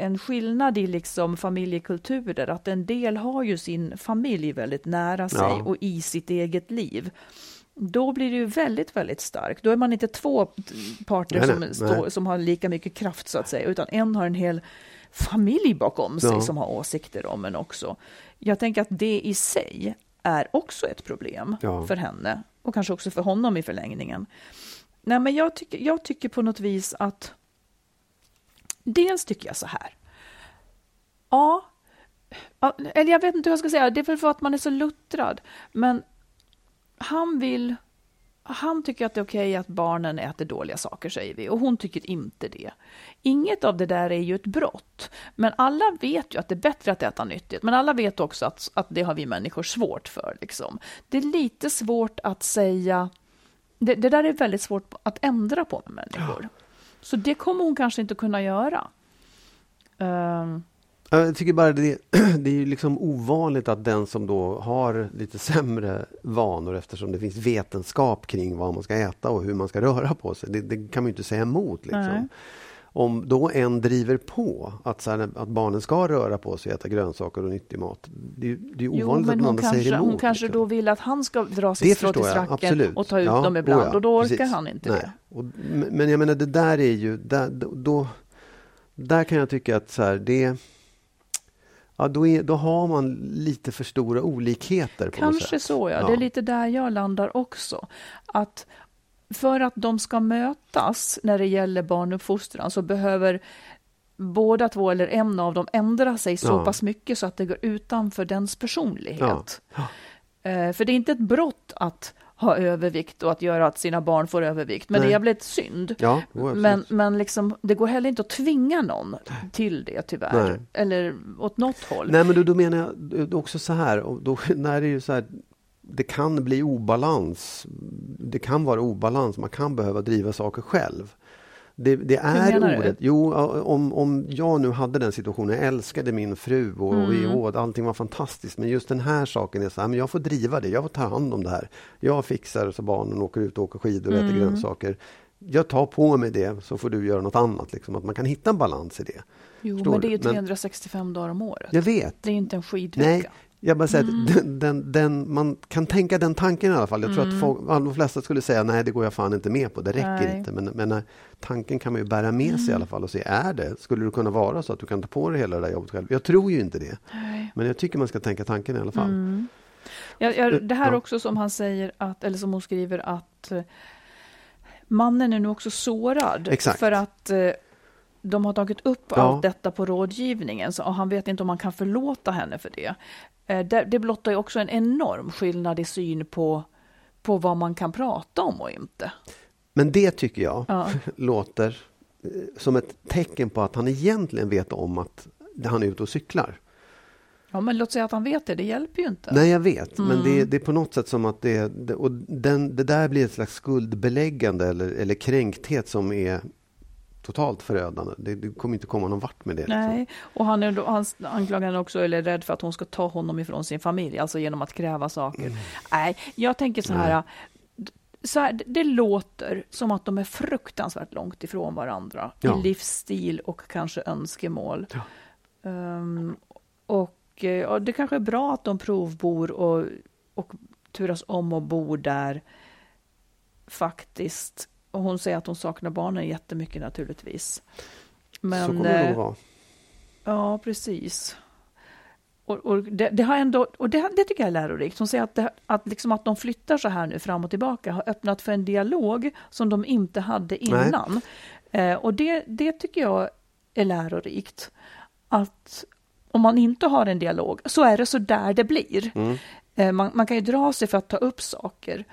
en skillnad i liksom familjekulturer, att en del har ju sin familj väldigt nära sig ja. och i sitt eget liv. Då blir det ju väldigt, väldigt starkt. Då är man inte två parter nej, som, nej, står, som har lika mycket kraft så att säga, utan en har en hel familj bakom sig ja. som har åsikter om en också. Jag tänker att det i sig är också ett problem ja. för henne och kanske också för honom i förlängningen. Nej, men jag tycker, jag tycker på något vis att Dels tycker jag så här. Ja, eller jag vet inte hur jag ska säga, det är väl för att man är så luttrad. Men han vill han tycker att det är okej att barnen äter dåliga saker, säger vi, och hon tycker inte det. Inget av det där är ju ett brott, men alla vet ju att det är bättre att äta nyttigt, men alla vet också att, att det har vi människor svårt för. Liksom. Det är lite svårt att säga, det, det där är väldigt svårt att ändra på med människor. Så det kommer hon kanske inte kunna göra. Um, jag tycker bara det, det är ju liksom ovanligt att den som då har lite sämre vanor eftersom det finns vetenskap kring vad man ska äta och hur man ska röra på sig. Det, det kan man ju inte säga emot. Liksom. Om då en driver på att, här, att barnen ska röra på sig och äta grönsaker och nyttig mat. Det, det är ovanligt jo, att någon kanske, säger emot. Hon kanske liksom. då vill att han ska dra sitt strå till stracken och ta ut ja, dem ibland. Ja, och då orkar precis. han inte Nej. det. Och, men jag menar det där är ju, där, då, där kan jag tycka att så här, det ja, då, är, då har man lite för stora olikheter. Kanske så, ja. ja. Det är lite där jag landar också. Att för att de ska mötas när det gäller barnuppfostran så behöver båda två eller en av dem ändra sig så ja. pass mycket så att det går utanför dens personlighet. Ja. Eh, för det är inte ett brott att ha övervikt och att göra att sina barn får övervikt. Men Nej. det är jävligt synd. Ja, men men liksom, det går heller inte att tvinga någon till det tyvärr. Nej. Eller åt något håll. Nej men då, då menar jag också så här, och då, när det är ju så här, det kan bli obalans. Det kan vara obalans, man kan behöva driva saker själv. Det, det är orätt. Jo, om, om jag nu hade den situationen, jag älskade min fru och, mm. och vi åt, allting var fantastiskt. Men just den här saken är så här, men jag får driva det, jag får ta hand om det här. Jag fixar så barnen åker ut och åker skidor och mm. äter grönsaker. Jag tar på mig det så får du göra något annat. Liksom, att man kan hitta en balans i det. Jo, Förstår men det är ju 365 men, dagar om året. Jag vet. Det är inte en skidvecka. Nej, jag bara säger mm. den, den, den, man kan tänka den tanken i alla fall. Jag tror mm. att folk, de flesta skulle säga nej, det går jag fan inte med på, det räcker nej. inte. Men, men eh, tanken kan man ju bära med sig i alla fall och se, är det? Skulle det kunna vara så att du kan ta på dig hela det där jobbet själv? Jag tror ju inte det. Nej. Men jag tycker man ska tänka tanken i alla fall. Mm. Ja, ja, det här ja. också som han säger, att, eller som hon skriver att eh, mannen är nu också sårad. Exakt. För att eh, de har tagit upp ja. allt detta på rådgivningen så, och han vet inte om man kan förlåta henne för det. Eh, det, det blottar ju också en enorm skillnad i syn på, på vad man kan prata om och inte. Men det tycker jag ja. låter eh, som ett tecken på att han egentligen vet om att han är ute och cyklar. Ja, men låt säga att han vet det, det hjälper ju inte. Nej, jag vet, mm. men det, mm. det, är på något sätt som att det och den, det där blir ett slags skuldbeläggande eller, eller kränkthet som är totalt förödande. Det, det kommer inte komma någon vart med det. Liksom. Nej, och han, är då, han anklagar henne också, eller är rädd för att hon ska ta honom ifrån sin familj, alltså genom att kräva saker. Mm. Nej, jag tänker så här, så här, det låter som att de är fruktansvärt långt ifrån varandra ja. i livsstil och kanske önskemål. Ja. Um, och ja, det kanske är bra att de provbor och, och turas om och bor där faktiskt och hon säger att hon saknar barnen jättemycket naturligtvis. Men, så kommer det nog vara. Ja, precis. Och, och, det, det, har ändå, och det, det, tycker jag är lärorikt. Hon säger att, det, att, liksom att de flyttar så här nu fram och tillbaka har öppnat för en dialog som de inte hade innan. Eh, och det, det tycker jag är lärorikt. Att om man inte har en dialog så är det så där det blir. Mm. Eh, man, man, kan ju dra sig för att ta upp saker.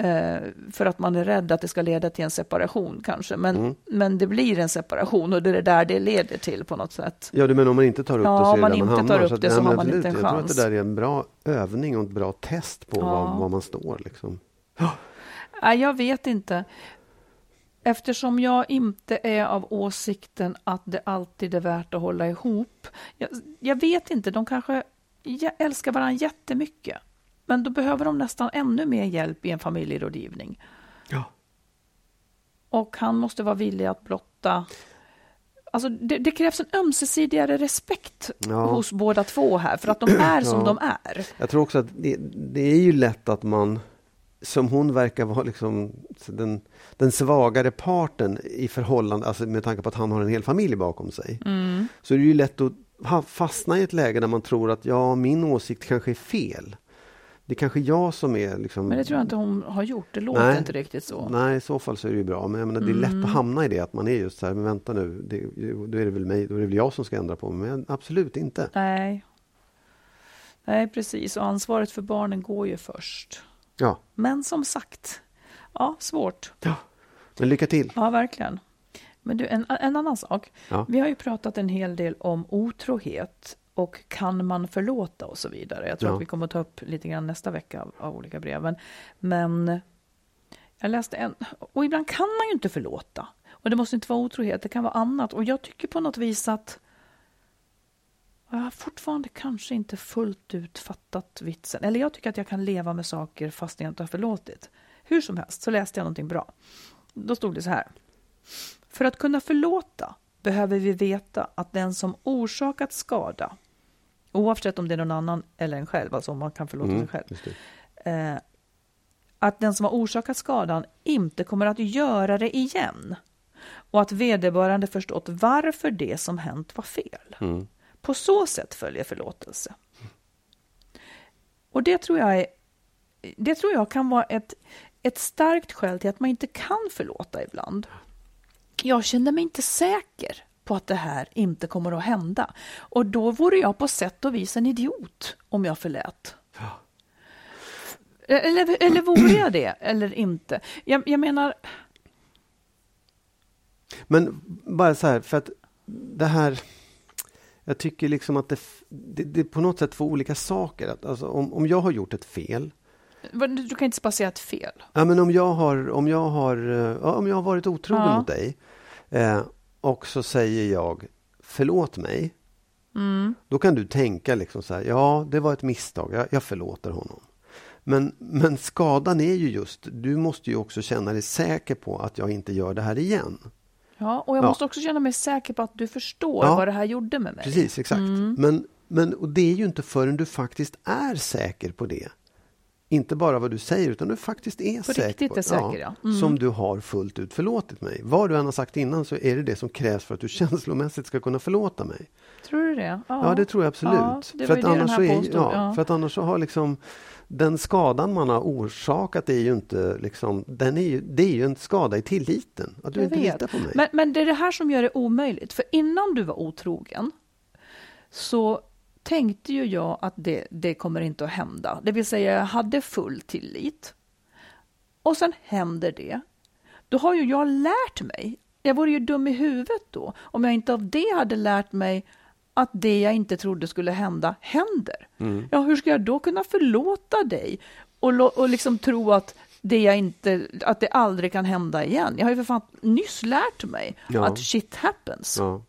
Eh, för att man är rädd att det ska leda till en separation kanske. Men, mm. men det blir en separation och det är där det leder till på något sätt. Ja, du menar om man inte tar upp ja, det så är det man inte man tar upp så det så har man inte en chans. Jag tror att det där är en bra övning och ett bra test på ja. var, var, man står. Liksom. Nej, jag vet inte. Eftersom jag inte är av åsikten att det alltid är värt att hålla ihop. Jag, jag vet inte, de kanske älskar varandra jättemycket. Men då behöver de nästan ännu mer hjälp i en familjerådgivning. Ja. Och han måste vara villig att blotta Alltså det, det, krävs en ömsesidigare respekt ja. hos båda två här, för att de är som ja. de är. Jag tror också att det, det, är ju lätt att man, som hon verkar vara liksom den, den svagare parten i förhållande, alltså med tanke på att han har en hel familj bakom sig. Mm. Så det är ju lätt att fastna i ett läge där man tror att ja, min åsikt kanske är fel. Det är kanske jag som är... Liksom... Men det tror jag inte hon har gjort. Det låter Nej. inte riktigt så. Nej, i så fall så är det ju bra. Men menar, det är lätt mm. att hamna i det, att man är just så här, men vänta nu, det, då är det väl mig, då är det väl jag som ska ändra på mig. Men absolut inte. Nej. Nej, precis. Och ansvaret för barnen går ju först. Ja. Men som sagt, Ja, svårt. Ja. Men lycka till. Ja, verkligen. Men du, en, en annan sak. Ja. Vi har ju pratat en hel del om otrohet och kan man förlåta och så vidare. Jag tror Ja. att vi kommer att ta upp lite grann nästa vecka av, av olika brev. Men, men jag läste en, och ibland kan man ju inte förlåta. Och det måste inte vara otrohet, det kan vara annat. Och jag tycker på något vis att jag har fortfarande kanske inte fullt ut fattat vitsen. Eller jag tycker att jag kan leva med saker fast jag inte har förlåtit. Hur som helst så läste jag någonting bra. Då stod det så här. För att kunna förlåta behöver vi veta att den som orsakat skada, oavsett om det är någon annan eller en själv, alltså om man kan förlåta Mm, sig själv, eh, att den som har orsakat skadan inte kommer att göra det igen och att vederbörande förstått varför det som hänt var fel. Mm. På så sätt följer förlåtelse. Och det tror jag, är, det tror jag kan vara ett, ett starkt skäl till att man inte kan förlåta ibland. Jag känner mig inte säker på att det här inte kommer att hända. Och då vore jag på sätt och vis en idiot om jag förlät. Eller, eller vore jag det, eller inte? Jag, jag menar, Men bara så här, för att det här... Jag tycker liksom att det, det, det är på något sätt två olika saker. Att, alltså, om, om jag har gjort ett fel, du kan inte bara säga ett fel. ja, men om, jag har, om, jag har, eh, ja, om jag har varit otrogen Ja. mot dig eh, och så säger jag förlåt mig. Mm. Då kan du tänka liksom så här, ja det var ett misstag, jag, jag förlåter honom. Men, men skadan är ju just, du måste ju också känna dig säker på att jag inte gör det här igen. Ja, och jag Ja. måste också känna mig säker på att du förstår Ja. vad det här gjorde med mig. Precis, exakt. Mm. Men, men och det är ju inte förrän du faktiskt är säker på det. Inte bara vad du säger, utan du faktiskt är På säker på är säker, ja. Mm. Som du har fullt ut förlåtit mig. Vad du än har sagt innan så är det det som krävs för att du känslomässigt ska kunna förlåta mig. Tror du det? Ja, det tror jag absolut. Ja, det för, att det annars så är, ja, ja. för att annars så har liksom den skadan man har orsakat är ju inte liksom, den är ju, det är ju en skada i tilliten. Att du Jag inte vet. litar på mig. Men, men det är det här som gör det omöjligt. För innan du var otrogen så tänkte ju jag att det, det kommer inte att hända. Det vill säga, jag hade full tillit. Och sen händer det. Då har ju jag lärt mig. Jag vore ju dum i huvudet då om jag inte av det hade lärt mig att det jag inte trodde skulle hända händer. Ja, hur ska jag då kunna förlåta dig och, och liksom tro att det, jag inte, att det aldrig kan hända igen? Jag har ju för fan nyss lärt mig Ja. att shit happens. Ja.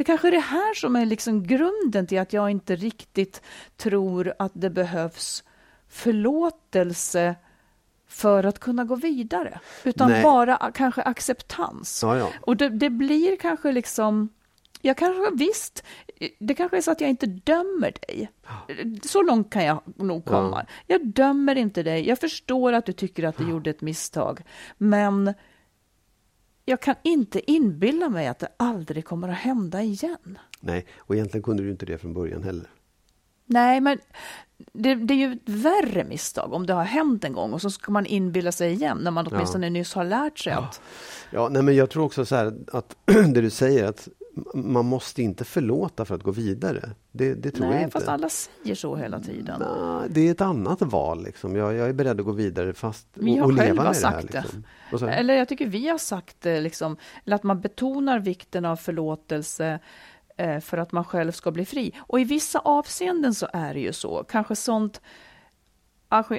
Det kanske är det här som är liksom grunden till att jag inte riktigt tror att det behövs förlåtelse för att kunna gå vidare. Utan Nej. bara kanske acceptans. Ja, ja. Och det, det blir kanske liksom jag kanske visst, det kanske är så att jag inte dömer dig. Så långt kan jag nog komma. Jag dömer inte dig. Jag förstår att du tycker att du gjorde ett misstag. Men jag kan inte inbilla mig att det aldrig kommer att hända igen. Nej, och egentligen kunde du inte det från början heller. Nej, men det, det är ju ett värre misstag om det har hänt en gång och så ska man inbilla sig igen när man åtminstone nyss har lärt sig att Ja, nej, men jag tror också så här att det du säger att man måste inte förlåta för att gå vidare. Det, det tror jag Nej, inte. fast alla säger så hela tiden. Nej, det är ett annat val. Liksom. Jag, jag är beredd att gå vidare fast och, har och leva själva med det här. sagt det. Liksom. Du? Eller jag tycker vi har sagt det, liksom, eller att man betonar vikten av förlåtelse eh, för att man själv ska bli fri. Och i vissa avseenden så är det ju så. Kanske sånt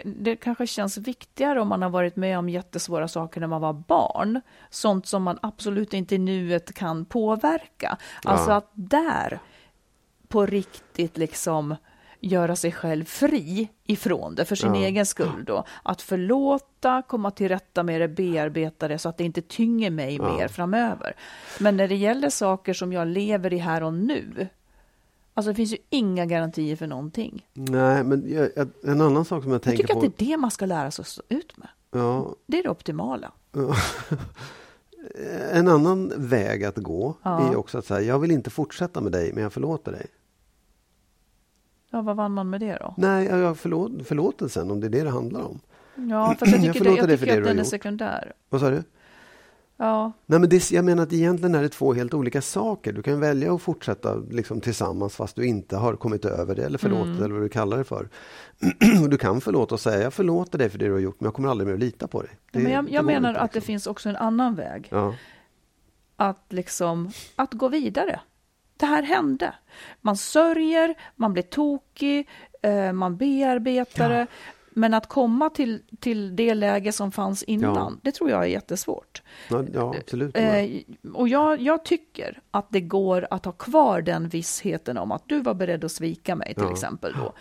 det kanske känns viktigare om man har varit med om jättesvåra saker när man var barn. Sånt som man absolut inte i nuet kan påverka. Alltså Ja. att där på riktigt liksom göra sig själv fri ifrån det för sin Ja. egen skull då. Att förlåta, komma till rätta med det, bearbeta det så att det inte tynger mig Ja. mer framöver. Men när det gäller saker som jag lever i här och nu, alltså det finns ju inga garantier för någonting. Nej, men jag, jag, en annan sak som jag Jag tänker tycker på. att det är det man ska lära sig att stå ut med. Ja, Det är det optimala. en annan väg att gå Ja. är också att säga, jag vill inte fortsätta med dig, men jag förlåter dig. Ja, vad vann man med det då? Nej, jag förlåt, förlåtelsen, om det är det det handlar om. Ja, för jag Jag tycker, det, jag dig för tycker det att den är sekundär. Vad sa du? Ja, Nej, men det, jag menar att egentligen är det två helt olika saker. Du kan välja att fortsätta liksom tillsammans fast du inte har kommit över det eller förlåtit Mm. eller vad du kallar det för. Du kan förlåta och säga jag förlåter dig för det du har gjort men jag kommer aldrig mer att lita på dig. Det, men jag, jag menar inte, att det liksom. finns också en annan väg. Ja. Att liksom, att gå vidare. Det här hände. Man sörjer, man blir tokig, eh, man bearbetar det. Men att komma till, till det läge som fanns innan, Ja. det tror jag är jättesvårt. Ja, ja, absolut. Eh, och jag, jag tycker att det går att ha kvar den vissheten om att du var beredd att svika mig till Ja. exempel då.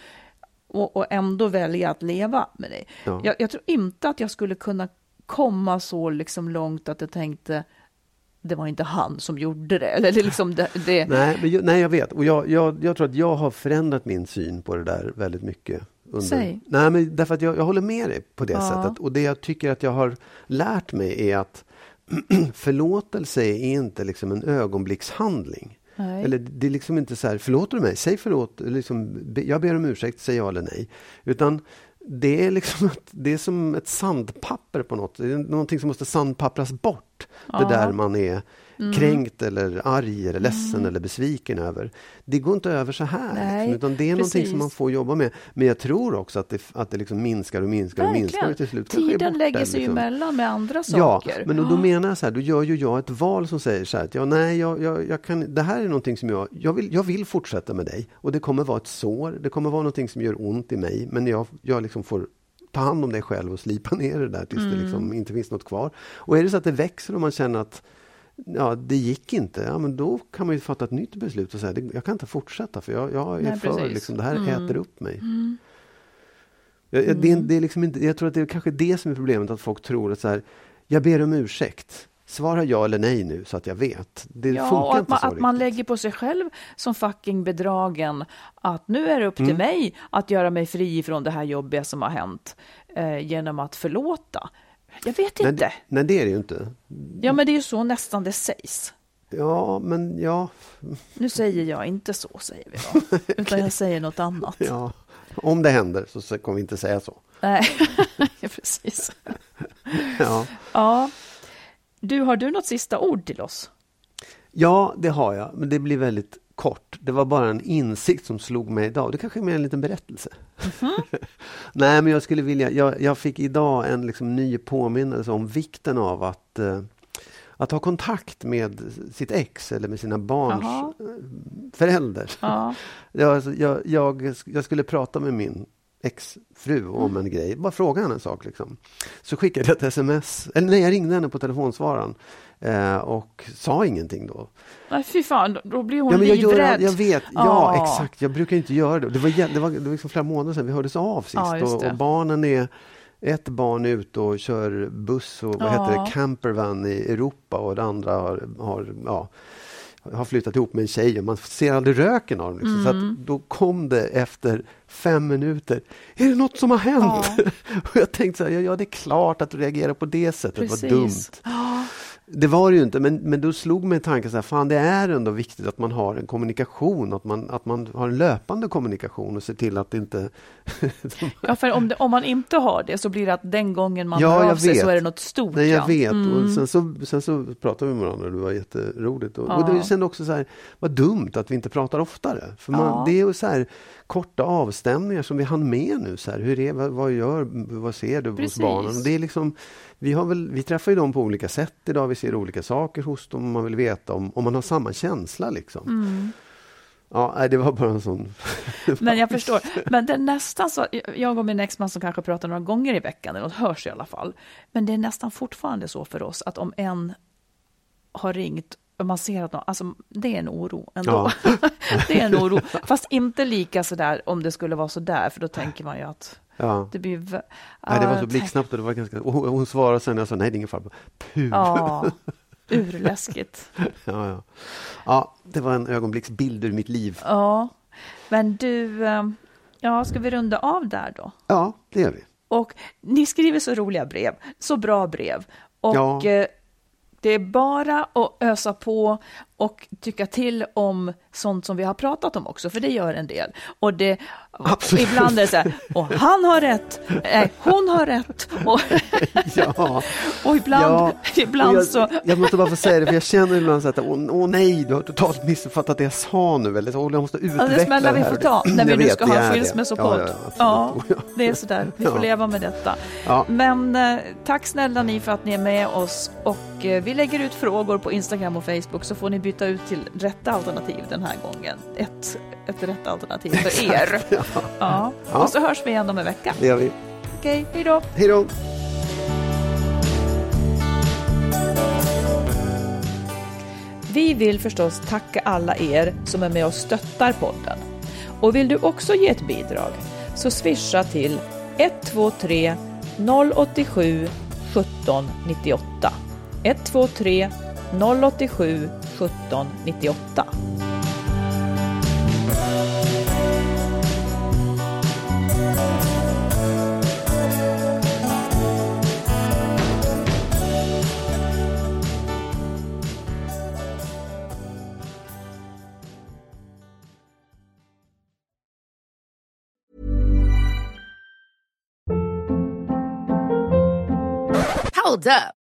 Och, och ändå välja att leva med dig. Ja. Jag, jag tror inte att jag skulle kunna komma så liksom långt att jag tänkte det var inte han som gjorde det. Eller liksom det, det, Nej, men jag, nej, jag vet. Och jag, jag, jag tror att jag har förändrat min syn på det där väldigt mycket. Under, Säg. Nej, men därför att jag, jag håller med dig på det Ja. sättet. Och det jag tycker att jag har lärt mig är att förlåtelse är inte liksom en ögonblickshandling. Nej. Eller det är liksom inte så här, förlåter du mig? Säg förlåt. Liksom, jag ber om ursäkt, säg ja eller nej. Utan det är liksom ett, det är som ett sandpapper på något. Det är någonting som måste sandpappras bort. Ja. Mm. Det där man är kränkt eller arg eller ledsen eller besviken över. Det går inte över så här. Nej, liksom, utan det är någonting precis. som man får jobba med. Men jag tror också att det, att det liksom minskar och minskar och minskar. Och till slut Tiden lägger sig liksom. emellan med andra Ja, saker. men då, då menar jag så här, då gör ju jag ett val som säger så här att ja, nej, jag, jag, jag kan, det här är någonting som jag, jag vill, jag vill fortsätta med dig och det kommer vara ett sår, det kommer vara någonting som gör ont i mig, men jag, jag liksom får ta hand om dig själv och slipa ner det där tills det Mm. liksom inte finns något kvar. Och är det så att det växer och man känner att ja, det gick inte, ja, men då kan man ju fatta ett nytt beslut och säga det, jag kan inte fortsätta för jag, jag är Nej, för. Mm. liksom, det här äter upp mig. Jag, jag- det, är- det är liksom inte, jag tror att det är kanske det som är problemet, att folk tror att så här, jag ber om ursäkt. Svara ja eller nej nu så att jag vet. Det Ja, funkar att inte man, så att man lägger på sig själv som fucking bedragen att nu är det upp Mm. till mig att göra mig fri från det här jobbiga som har hänt eh, genom att förlåta. Jag vet Nej, inte. det- nej, det är det ju inte. Ja, men det är ju så nästan det sägs. Ja, men ja, Nu säger jag inte så, säger vi då. Utan jag säger något annat. ja. Om det händer så kommer vi inte säga så. Nej, precis. Ja. Ja. Du, har du något sista ord till oss? ja, det har jag, men det blir väldigt kort. Det var bara en insikt som slog mig idag. Det kanske är mer en liten berättelse. Nej, men jag skulle vilja... Jag, jag fick idag en liksom ny påminnelse om vikten av att, eh, att ha kontakt med sitt ex eller med sina barns Jaha. eh, förälder. Ja. Ja, alltså, jag, jag, jag skulle prata med min exfru om en grej, bara fråga henne en sak. Liksom. Så skickade jag ett sms, eller nej, jag ringde henne på telefonsvararen eh, och sa ingenting då. Nej, fy fan, då- blir hon Ja, men jag, gör, livrädd. jag vet, ja Ja. exakt, jag brukar inte göra det. Det var, det var, det var liksom flera månader sedan vi hördes av sist just och, och barnen är ett barn är ute och kör buss och vad Ja. heter det, campervan i Europa och det andra har, har ja, har flyttat ihop med en tjej och man ser aldrig röken av dem. Liksom. Så Mm. att då kom det efter fem minuter. Är det något som har hänt? och jag tänkte så här, ja, ja det är klart att du reagerar på det sättet, vad dumt. Ja. Det var det ju inte, men, men då slog mig tanken så här, fan det är ändå viktigt att man har en kommunikation, att man, att man har en löpande kommunikation och ser till att det inte... Ja, för om, det, om man inte har det så blir det att den gången man Ja, hör av sig så är det något stort. Nej, jag ja. vet. Mm. Och sen så, sen så pratade vi med varandra och det var jätteroligt. Och, Ja. och det är sen också så här, vad dumt att vi inte pratar oftare. För man, Ja. det är så här korta avstämningar som vi hann med nu. Så här, hur är, vad, vad gör, vad ser du Precis. hos barnen? Det är liksom, vi, har väl, vi träffar ju dem på olika sätt idag. Vi ser olika saker hos dem. Man vill veta om, om man har samma känsla. Liksom. Mm. Ja, det var bara en sån... Men jag förstår. Men det är nästan så, jag och min exman som kanske pratar några gånger i veckan, eller något hörs i alla fall. Men det är nästan fortfarande så för oss att om en har ringt man ser att någon, alltså, det är en oro ändå. det är en oro. Fast inte lika sådär om det skulle vara sådär, för då tänker man ju att Ja. det blir... vä- Nej, det Ja, var så jag blixtsnabbt och det var ganska... Och hon, svarade sen jag sa nej, det är ingen fara. Puh! Ja, urläskigt. Ja, ja. ja, det var en ögonblicksbild ur mitt liv. Ja, men du, eh, ja, ska vi runda av där då? Ja, det gör vi. Och ni skriver så roliga brev, så bra brev. Och Ja det är bara att ösa på och tycka till om sånt som vi har pratat om också, för det gör en del. Och det, Absolut. ibland är det så här, och han har rätt, nej, hon har rätt. Och, ja. och ibland, ja. ibland jag, så... Jag måste bara få säga det, för jag känner ibland så att, åh, åh nej, du har totalt missuppfattat det jag sa nu. Eller, åh, jag måste utveckla ja, det smällar vi får ta när vi nu ska ha en skilsmässopodd. Ja, ja, det är sådär, vi får leva med detta. Men eh, tack snälla ni för att ni är med oss och eh, vi lägger ut frågor på Instagram och Facebook så får ni byta ut till rätta alternativ den här gången. Ett, ett rätt alternativ för er. ja. Ja. Och så hörs vi igen om en vecka. Det gör vi. Okej, hej då. Hej då. Vi vill förstås tacka alla er som är med och stöttar podden. Och vill du också ge ett bidrag så swisha till 123 087 17 98. 123 087 17 98. Hold up.